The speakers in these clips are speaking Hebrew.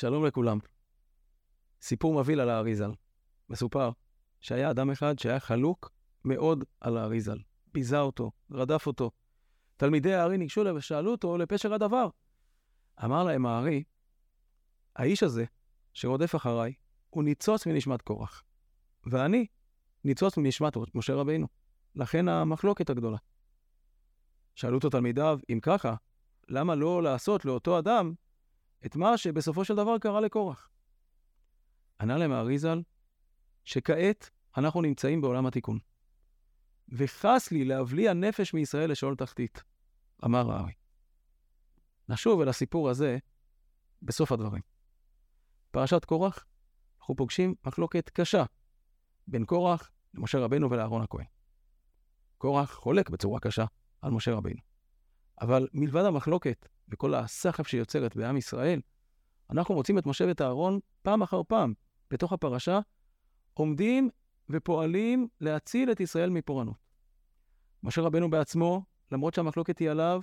שלום לכולם. סיפור מבהיל על האריזל. מסופר שהיה אדם אחד שהיה חלוק מאוד על האריזל. ביזה אותו, רדף אותו. תלמידי הארי ניגשו אליו ושאלו אותו לפשר הדבר. אמר להם הארי, האיש הזה, שרודף אחריי, הוא ניצוץ מנשמת קורח. ואני ניצוץ מנשמת משה רבינו. לכן המחלוקת הגדולה. שאלו אותו תלמידיו, אם ככה, למה לא לעשות לאותו אדם את מה שבסופו של דבר קרה לקורח? ענה להם האריזל, שכעת אנחנו נמצאים בעולם התיקון. וחס לי להבליע נפש מישראל לשאול תחתית, אמר הארי. נשוב אל הסיפור הזה בסוף הדברים. פרשת קורח, אנחנו פוגשים מחלוקת קשה בין קורח למשה רבנו ולאהרון הכהן. קורח חולק בצורה קשה על משה רבינו. אבל מלבד המחלוקת וכל הסחף שיוצרת בעם ישראל, אנחנו מוצאים את משה ואת אהרון פעם אחר פעם בתוך הפרשה, עומדים ופועלים להציל את ישראל מפורענות. משה רבנו בעצמו, למרות שהמחלוקת היא עליו,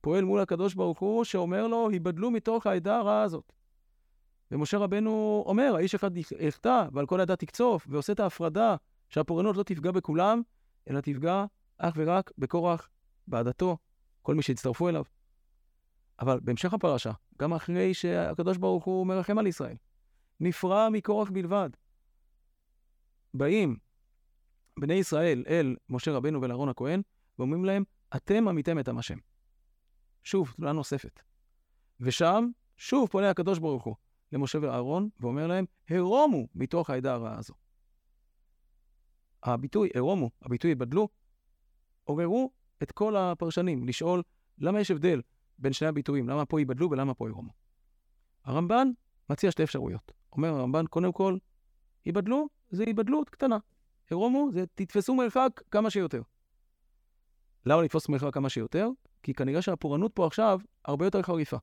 פועל מול הקדוש ברוך הוא, שאומר לו, היבדלו מתוך העדה הרעה הזאת. ומשה רבנו אומר, האיש אחד יחטא ועל כל העדה תקצוף, ועושה את ההפרדה, שהפורענות לא תפגע בכולם, אלא תפגע אך ורק בקורח, בעדתו, כל מי שהצטרפו אליו. אבל בהמשך הפרשה, גם אחרי שהקדוש ברוך הוא מרחם על ישראל, נפרע מקורח בלבד. באים בני ישראל אל משה רבנו ולאהרון הכהן, ואומרים להם, אתם עמיתם את עם השם. שוב, תלונה נוספת. ושם, שוב פונה הקדוש ברוך הוא למשה ואהרון, ואומר להם, הרומו מתוך העדה הרעה הזו. הביטוי הרומו, הביטוי יבדלו, עוררו את כל הפרשנים לשאול למה יש הבדל בין שני הביטויים, למה פה ייבדלו ולמה פה ירומו. הרמב"ן מציע שתי אפשרויות. אומר הרמב"ן, קודם כל, ייבדלו זה ייבדלות קטנה. ירומו זה תתפסו מרחק כמה שיותר. למה לתפוס מרחק כמה שיותר? כי כנראה שהפורענות פה עכשיו הרבה יותר חריפה.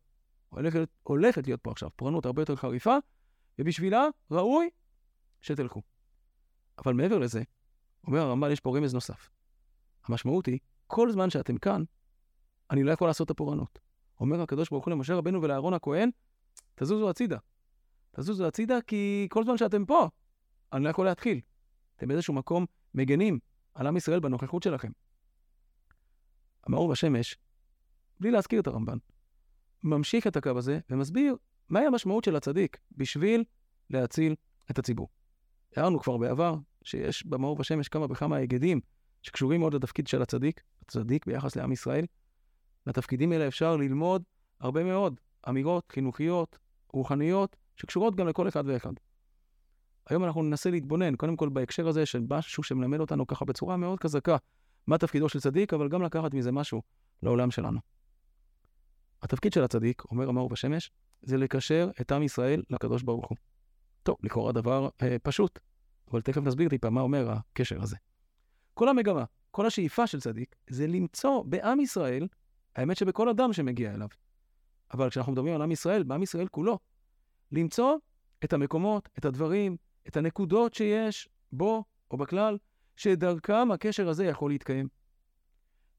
הולכת, הולכת להיות פה עכשיו פורענות הרבה יותר חריפה, ובשבילה ראוי שתלכו. אבל מעבר לזה, אומר הרמב"ן, יש פה רמז נוסף. המשמעות היא, כל זמן שאתם כאן, אני לא יכול לעשות את הפורענות. אומר הקדוש ברוך הוא למשה רבנו ולאהרון הכהן, תזוזו הצידה. תזוזו הצידה כי כל זמן שאתם פה, אני לא יכול להתחיל. אתם באיזשהו מקום מגנים על עם ישראל בנוכחות שלכם. המאור בשמש, בלי להזכיר את הרמב"ן, ממשיך את הקו הזה ומסביר מהי המשמעות של הצדיק בשביל להציל את הציבור. הערנו כבר בעבר שיש במאור בשמש כמה וכמה היגדים שקשורים מאוד לתפקיד של הצדיק, הצדיק ביחס לעם ישראל. מהתפקידים האלה אפשר ללמוד הרבה מאוד אמירות חינוכיות, רוחניות, שקשורות גם לכל אחד ואחד. היום אנחנו ננסה להתבונן, קודם כל בהקשר הזה של משהו שמלמד אותנו ככה בצורה מאוד חזקה, מה תפקידו של צדיק, אבל גם לקחת מזה משהו לעולם שלנו. התפקיד של הצדיק, אומר המאור בשמש, זה לקשר את עם ישראל לקדוש ברוך הוא. טוב, לכאורה דבר אה, פשוט, אבל תכף נסביר טיפה מה אומר הקשר הזה. כל המגמה, כל השאיפה של צדיק, זה למצוא בעם ישראל, האמת שבכל אדם שמגיע אליו. אבל כשאנחנו מדברים על עם ישראל, בעם ישראל כולו, למצוא את המקומות, את הדברים, את הנקודות שיש בו או בכלל, שדרכם הקשר הזה יכול להתקיים.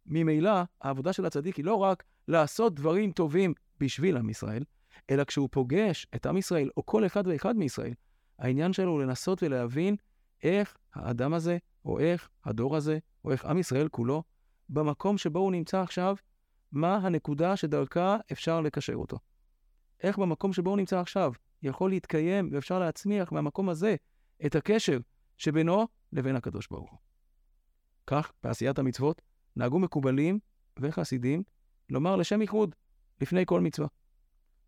ממילא, העבודה של הצדיק היא לא רק לעשות דברים טובים בשביל עם ישראל, אלא כשהוא פוגש את עם ישראל, או כל אחד ואחד מישראל, העניין שלו הוא לנסות ולהבין איך האדם הזה, או איך הדור הזה, או איך עם ישראל כולו, במקום שבו הוא נמצא עכשיו, מה הנקודה שדרכה אפשר לקשר אותו. איך במקום שבו הוא נמצא עכשיו יכול להתקיים ואפשר להצמיח מהמקום הזה את הקשר שבינו לבין הקדוש ברוך הוא. כך, בעשיית המצוות, נהגו מקובלים וחסידים לומר לשם ייחוד לפני כל מצווה.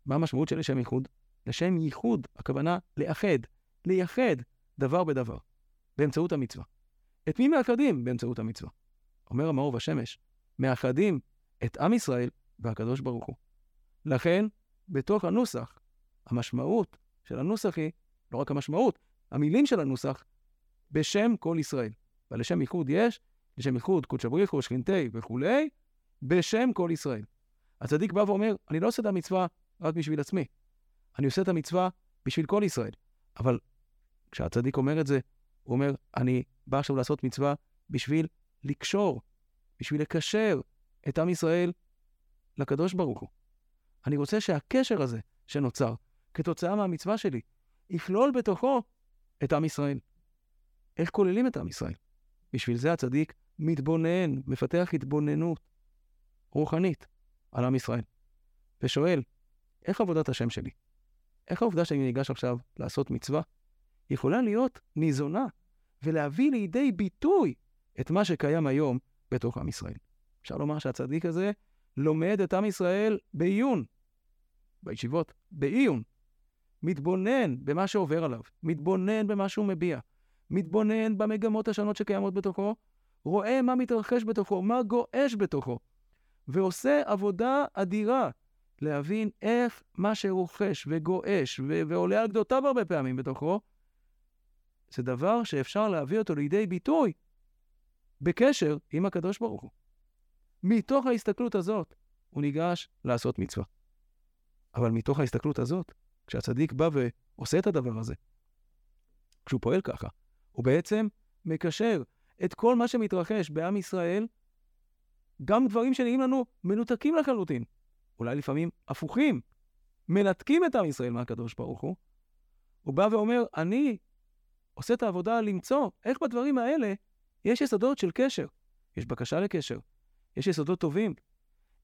מה המשמעות של לשם ייחוד? לשם ייחוד, הכוונה לאחד, לייחד דבר בדבר, באמצעות המצווה. את מי מאחדים באמצעות המצווה? אומר המאור והשמש, מאחדים את עם ישראל והקדוש ברוך הוא. לכן, בתוך הנוסח, המשמעות של הנוסח היא, לא רק המשמעות, המילים של הנוסח, בשם כל ישראל. ולשם ייחוד יש, לשם ייחוד, קודש הבריחו, שכינתי וכולי, בשם כל ישראל. הצדיק בא ואומר, אני לא עושה את המצווה רק בשביל עצמי, אני עושה את המצווה בשביל כל ישראל. אבל כשהצדיק אומר את זה, הוא אומר, אני בא עכשיו לעשות מצווה בשביל לקשור, בשביל לקשר את עם ישראל לקדוש ברוך הוא. אני רוצה שהקשר הזה שנוצר, כתוצאה מהמצווה שלי, יכלול בתוכו את עם ישראל. איך כוללים את עם ישראל? בשביל זה הצדיק מתבונן, מפתח התבוננות רוחנית על עם ישראל, ושואל, איך עבודת השם שלי? איך העובדה שאני ניגש עכשיו לעשות מצווה יכולה להיות ניזונה ולהביא לידי ביטוי את מה שקיים היום בתוך עם ישראל? אפשר לומר שהצדיק הזה לומד את עם ישראל בעיון, בישיבות, בעיון. מתבונן במה שעובר עליו, מתבונן במה שהוא מביע, מתבונן במגמות השונות שקיימות בתוכו, רואה מה מתרחש בתוכו, מה גועש בתוכו, ועושה עבודה אדירה להבין איך מה שרוכש וגועש ו- ועולה על גדותיו הרבה פעמים בתוכו, זה דבר שאפשר להביא אותו לידי ביטוי בקשר עם הקדוש ברוך הוא. מתוך ההסתכלות הזאת הוא ניגש לעשות מצווה. אבל מתוך ההסתכלות הזאת, כשהצדיק בא ועושה את הדבר הזה, כשהוא פועל ככה, הוא בעצם מקשר את כל מה שמתרחש בעם ישראל, גם דברים שנראים לנו מנותקים לחלוטין, אולי לפעמים הפוכים, מנתקים את עם ישראל מהקדוש ברוך הוא, הוא בא ואומר, אני עושה את העבודה למצוא איך בדברים האלה יש יסודות של קשר, יש בקשה לקשר, יש יסודות טובים.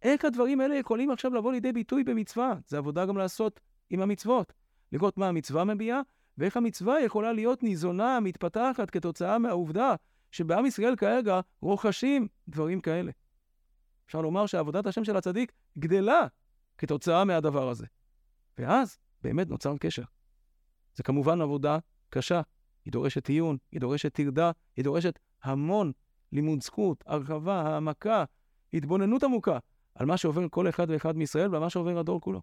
איך הדברים האלה יכולים עכשיו לבוא לידי ביטוי במצווה? זה עבודה גם לעשות עם המצוות. לראות מה המצווה מביעה, ואיך המצווה יכולה להיות ניזונה, מתפתחת כתוצאה מהעובדה שבעם ישראל כרגע רוכשים דברים כאלה. אפשר לומר שעבודת השם של הצדיק גדלה כתוצאה מהדבר הזה. ואז באמת נוצר קשר. זה כמובן עבודה קשה. היא דורשת עיון, היא דורשת טרדה, היא דורשת המון לימוד זכות, הרחבה, העמקה, התבוננות עמוקה על מה שעובר כל אחד ואחד מישראל ועל מה שעובר הדור כולו.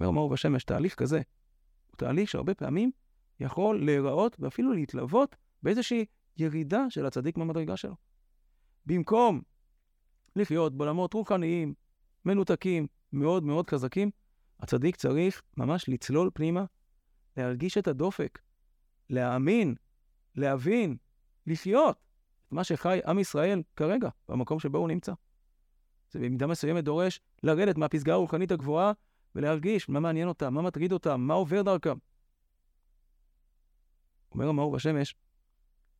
אומר מאור בשמש, תהליך כזה הוא תהליך שהרבה פעמים יכול להיראות ואפילו להתלוות באיזושהי ירידה של הצדיק מהמדרגה שלו. במקום לחיות בעולמות רוחניים, מנותקים, מאוד מאוד חזקים, הצדיק צריך ממש לצלול פנימה, להרגיש את הדופק, להאמין, להבין, לחיות מה שחי עם ישראל כרגע, במקום שבו הוא נמצא. זה במידה מסוימת דורש לרדת מהפסגה הרוחנית הגבוהה ולהרגיש מה מעניין אותם, מה מטריד אותם, מה עובר דרכם. אומר המאור בשמש,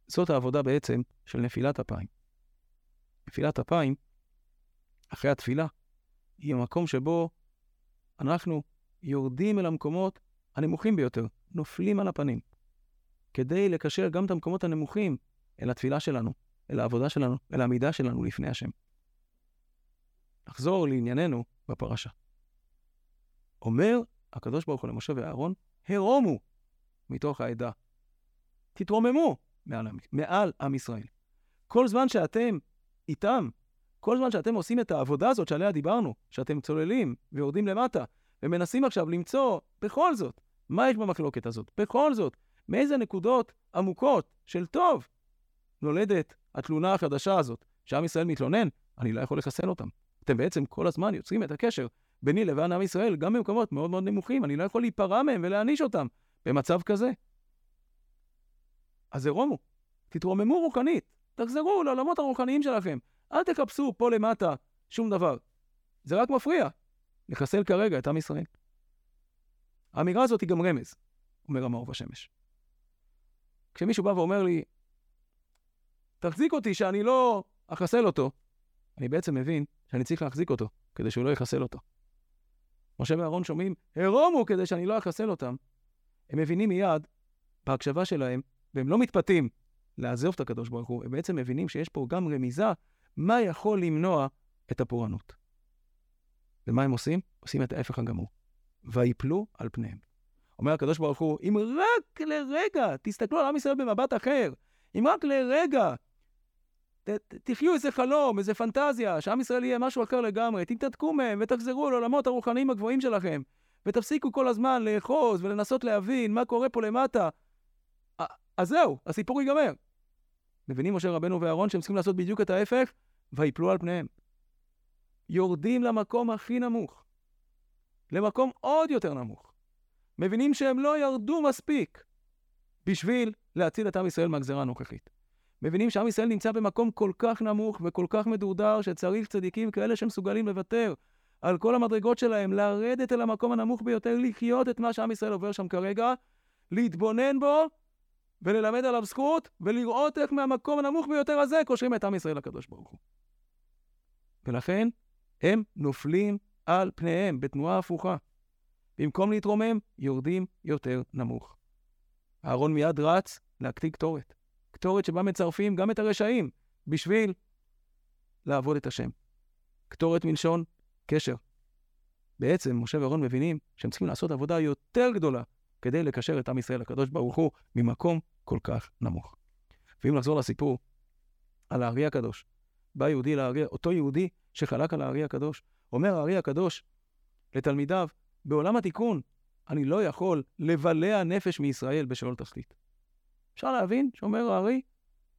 זאת העבודה בעצם של נפילת אפיים. נפילת אפיים, אחרי התפילה, היא המקום שבו אנחנו יורדים אל המקומות הנמוכים ביותר, נופלים על הפנים, כדי לקשר גם את המקומות הנמוכים אל התפילה שלנו, אל העבודה שלנו, אל העמידה שלנו לפני השם. נחזור לענייננו בפרשה. אומר הקדוש ברוך הוא למשה ואהרון, הרומו מתוך העדה. תתרוממו מעל, מעל עם ישראל. כל זמן שאתם איתם, כל זמן שאתם עושים את העבודה הזאת שעליה דיברנו, שאתם צוללים ויורדים למטה, ומנסים עכשיו למצוא, בכל זאת, מה יש במחלוקת הזאת? בכל זאת, מאיזה נקודות עמוקות של טוב נולדת התלונה החדשה הזאת, שעם ישראל מתלונן, אני לא יכול לחסל אותם. אתם בעצם כל הזמן יוצרים את הקשר ביני לבין עם ישראל, גם במקומות מאוד מאוד נמוכים. אני לא יכול להיפרע מהם ולהעניש אותם במצב כזה. אז זרומו, תתרוממו רוחנית, תחזרו לעולמות הרוחניים שלכם. אל תחפשו פה למטה שום דבר. זה רק מפריע לחסל כרגע את עם ישראל. האמירה הזאת היא גם רמז, אומר המאור בשמש. כשמישהו בא ואומר לי, תחזיק אותי שאני לא אחסל אותו, אני בעצם מבין שאני צריך להחזיק אותו כדי שהוא לא יחסל אותו. משה ואהרון שומעים, הרומו כדי שאני לא אחסל אותם. הם מבינים מיד, בהקשבה שלהם, והם לא מתפתים לעזוב את הקדוש ברוך הוא, הם בעצם מבינים שיש פה גם רמיזה מה יכול למנוע את הפורענות. ומה הם עושים? עושים את ההפך הגמור. ויפלו על פניהם. אומר הקדוש ברוך הוא, אם רק לרגע תסתכלו על עם ישראל במבט אחר, אם רק לרגע תחיו איזה חלום, איזה פנטזיה, שעם ישראל יהיה משהו אחר לגמרי, תתנתקו מהם ותחזרו לעולמות הרוחניים הגבוהים שלכם, ותפסיקו כל הזמן לאחוז ולנסות להבין מה קורה פה למטה. אז זהו, הסיפור ייגמר. מבינים משה רבנו ואהרון שהם צריכים לעשות בדיוק את ההפך? ויפלו על פניהם. יורדים למקום הכי נמוך, למקום עוד יותר נמוך. מבינים שהם לא ירדו מספיק בשביל להציל את עם ישראל מהגזרה הנוכחית. מבינים שעם ישראל נמצא במקום כל כך נמוך וכל כך מדורדר, שצריך צדיקים כאלה שמסוגלים לוותר על כל המדרגות שלהם, לרדת אל המקום הנמוך ביותר, לחיות את מה שעם ישראל עובר שם כרגע, להתבונן בו וללמד עליו זכות, ולראות איך מהמקום הנמוך ביותר הזה קושרים את עם ישראל לקדוש ברוך הוא. ולכן הם נופלים על פניהם בתנועה הפוכה. במקום להתרומם, יורדים יותר נמוך. אהרון מיד רץ להקטיא קטורת. קטורת שבה מצרפים גם את הרשעים, בשביל לעבוד את השם. קטורת מלשון קשר. בעצם משה ואהרון מבינים שהם צריכים לעשות עבודה יותר גדולה כדי לקשר את עם ישראל לקדוש ברוך הוא ממקום כל כך נמוך. ואם נחזור לסיפור על הארי הקדוש, בא יהודי לארי, אותו יהודי שחלק על הארי הקדוש, אומר הארי הקדוש לתלמידיו, בעולם התיקון אני לא יכול לבלע נפש מישראל בשאול תכלית. אפשר להבין שאומר הארי,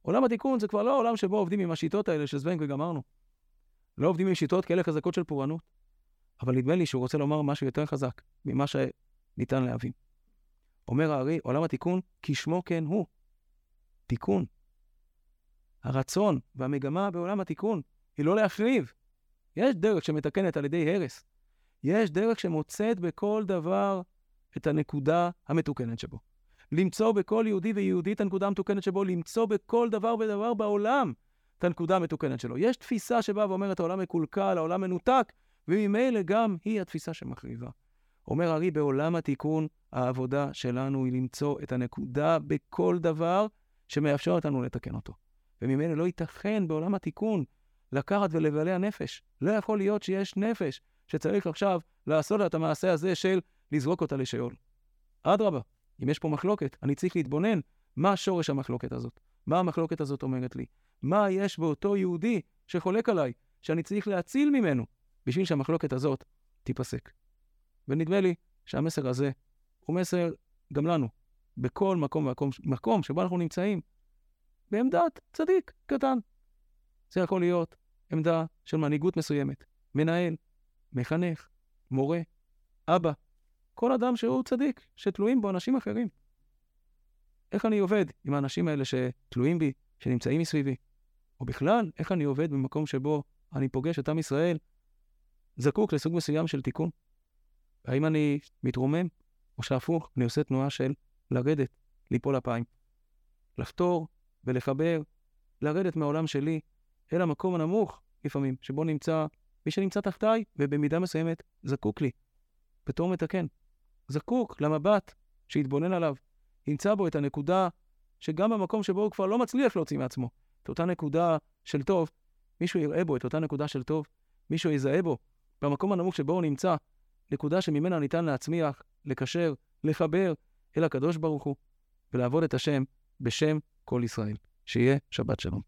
עולם התיקון זה כבר לא העולם שבו עובדים עם השיטות האלה של זבנג וגמרנו. לא עובדים עם שיטות כאלה חזקות של פורענות. אבל נדמה לי שהוא רוצה לומר משהו יותר חזק ממה שניתן להבין. אומר הארי, עולם התיקון, כשמו כן הוא. תיקון. הרצון והמגמה בעולם התיקון היא לא להחריב. יש דרך שמתקנת על ידי הרס. יש דרך שמוצאת בכל דבר את הנקודה המתוקנת שבו. למצוא בכל יהודי ויהודי את הנקודה המתוקנת שבו, למצוא בכל דבר ודבר בעולם את הנקודה המתוקנת שלו. יש תפיסה שבאה ואומרת העולם מקולקל, העולם מנותק, וממילא גם היא התפיסה שמחריבה. אומר ארי, בעולם התיקון, העבודה שלנו היא למצוא את הנקודה בכל דבר שמאפשר אותנו לתקן אותו. וממילא לא ייתכן בעולם התיקון לקחת ולבלע נפש. לא יכול להיות שיש נפש שצריך עכשיו לעשות את המעשה הזה של לזרוק אותה לשאול. אדרבה, אם יש פה מחלוקת, אני צריך להתבונן מה שורש המחלוקת הזאת. מה המחלוקת הזאת אומרת לי? מה יש באותו יהודי שחולק עליי, שאני צריך להציל ממנו, בשביל שהמחלוקת הזאת תיפסק. ונדמה לי שהמסר הזה הוא מסר גם לנו, בכל מקום ומקום מקום שבו אנחנו נמצאים, בעמדת צדיק קטן. זה יכול להיות עמדה של מנהיגות מסוימת, מנהל, מחנך, מורה, אבא, כל אדם שהוא צדיק, שתלויים בו אנשים אחרים. איך אני עובד עם האנשים האלה שתלויים בי, שנמצאים מסביבי? או בכלל, איך אני עובד במקום שבו אני פוגש את עם ישראל זקוק לסוג מסוים של תיקון? האם אני מתרומם, או שהפוך, אני עושה תנועה של לרדת, ליפול אפיים. לחתור ולחבר, לרדת מהעולם שלי אל המקום הנמוך, לפעמים, שבו נמצא מי שנמצא תחתיי, ובמידה מסוימת זקוק לי, בתור מתקן. זקוק למבט שיתבונן עליו, ימצא בו את הנקודה שגם במקום שבו הוא כבר לא מצליח להוציא מעצמו, את אותה נקודה של טוב, מישהו יראה בו את אותה נקודה של טוב, מישהו יזהה בו, במקום הנמוך שבו הוא נמצא, נקודה שממנה ניתן להצמיח, לקשר, לחבר אל הקדוש ברוך הוא, ולעבוד את השם בשם כל ישראל. שיהיה שבת שלום.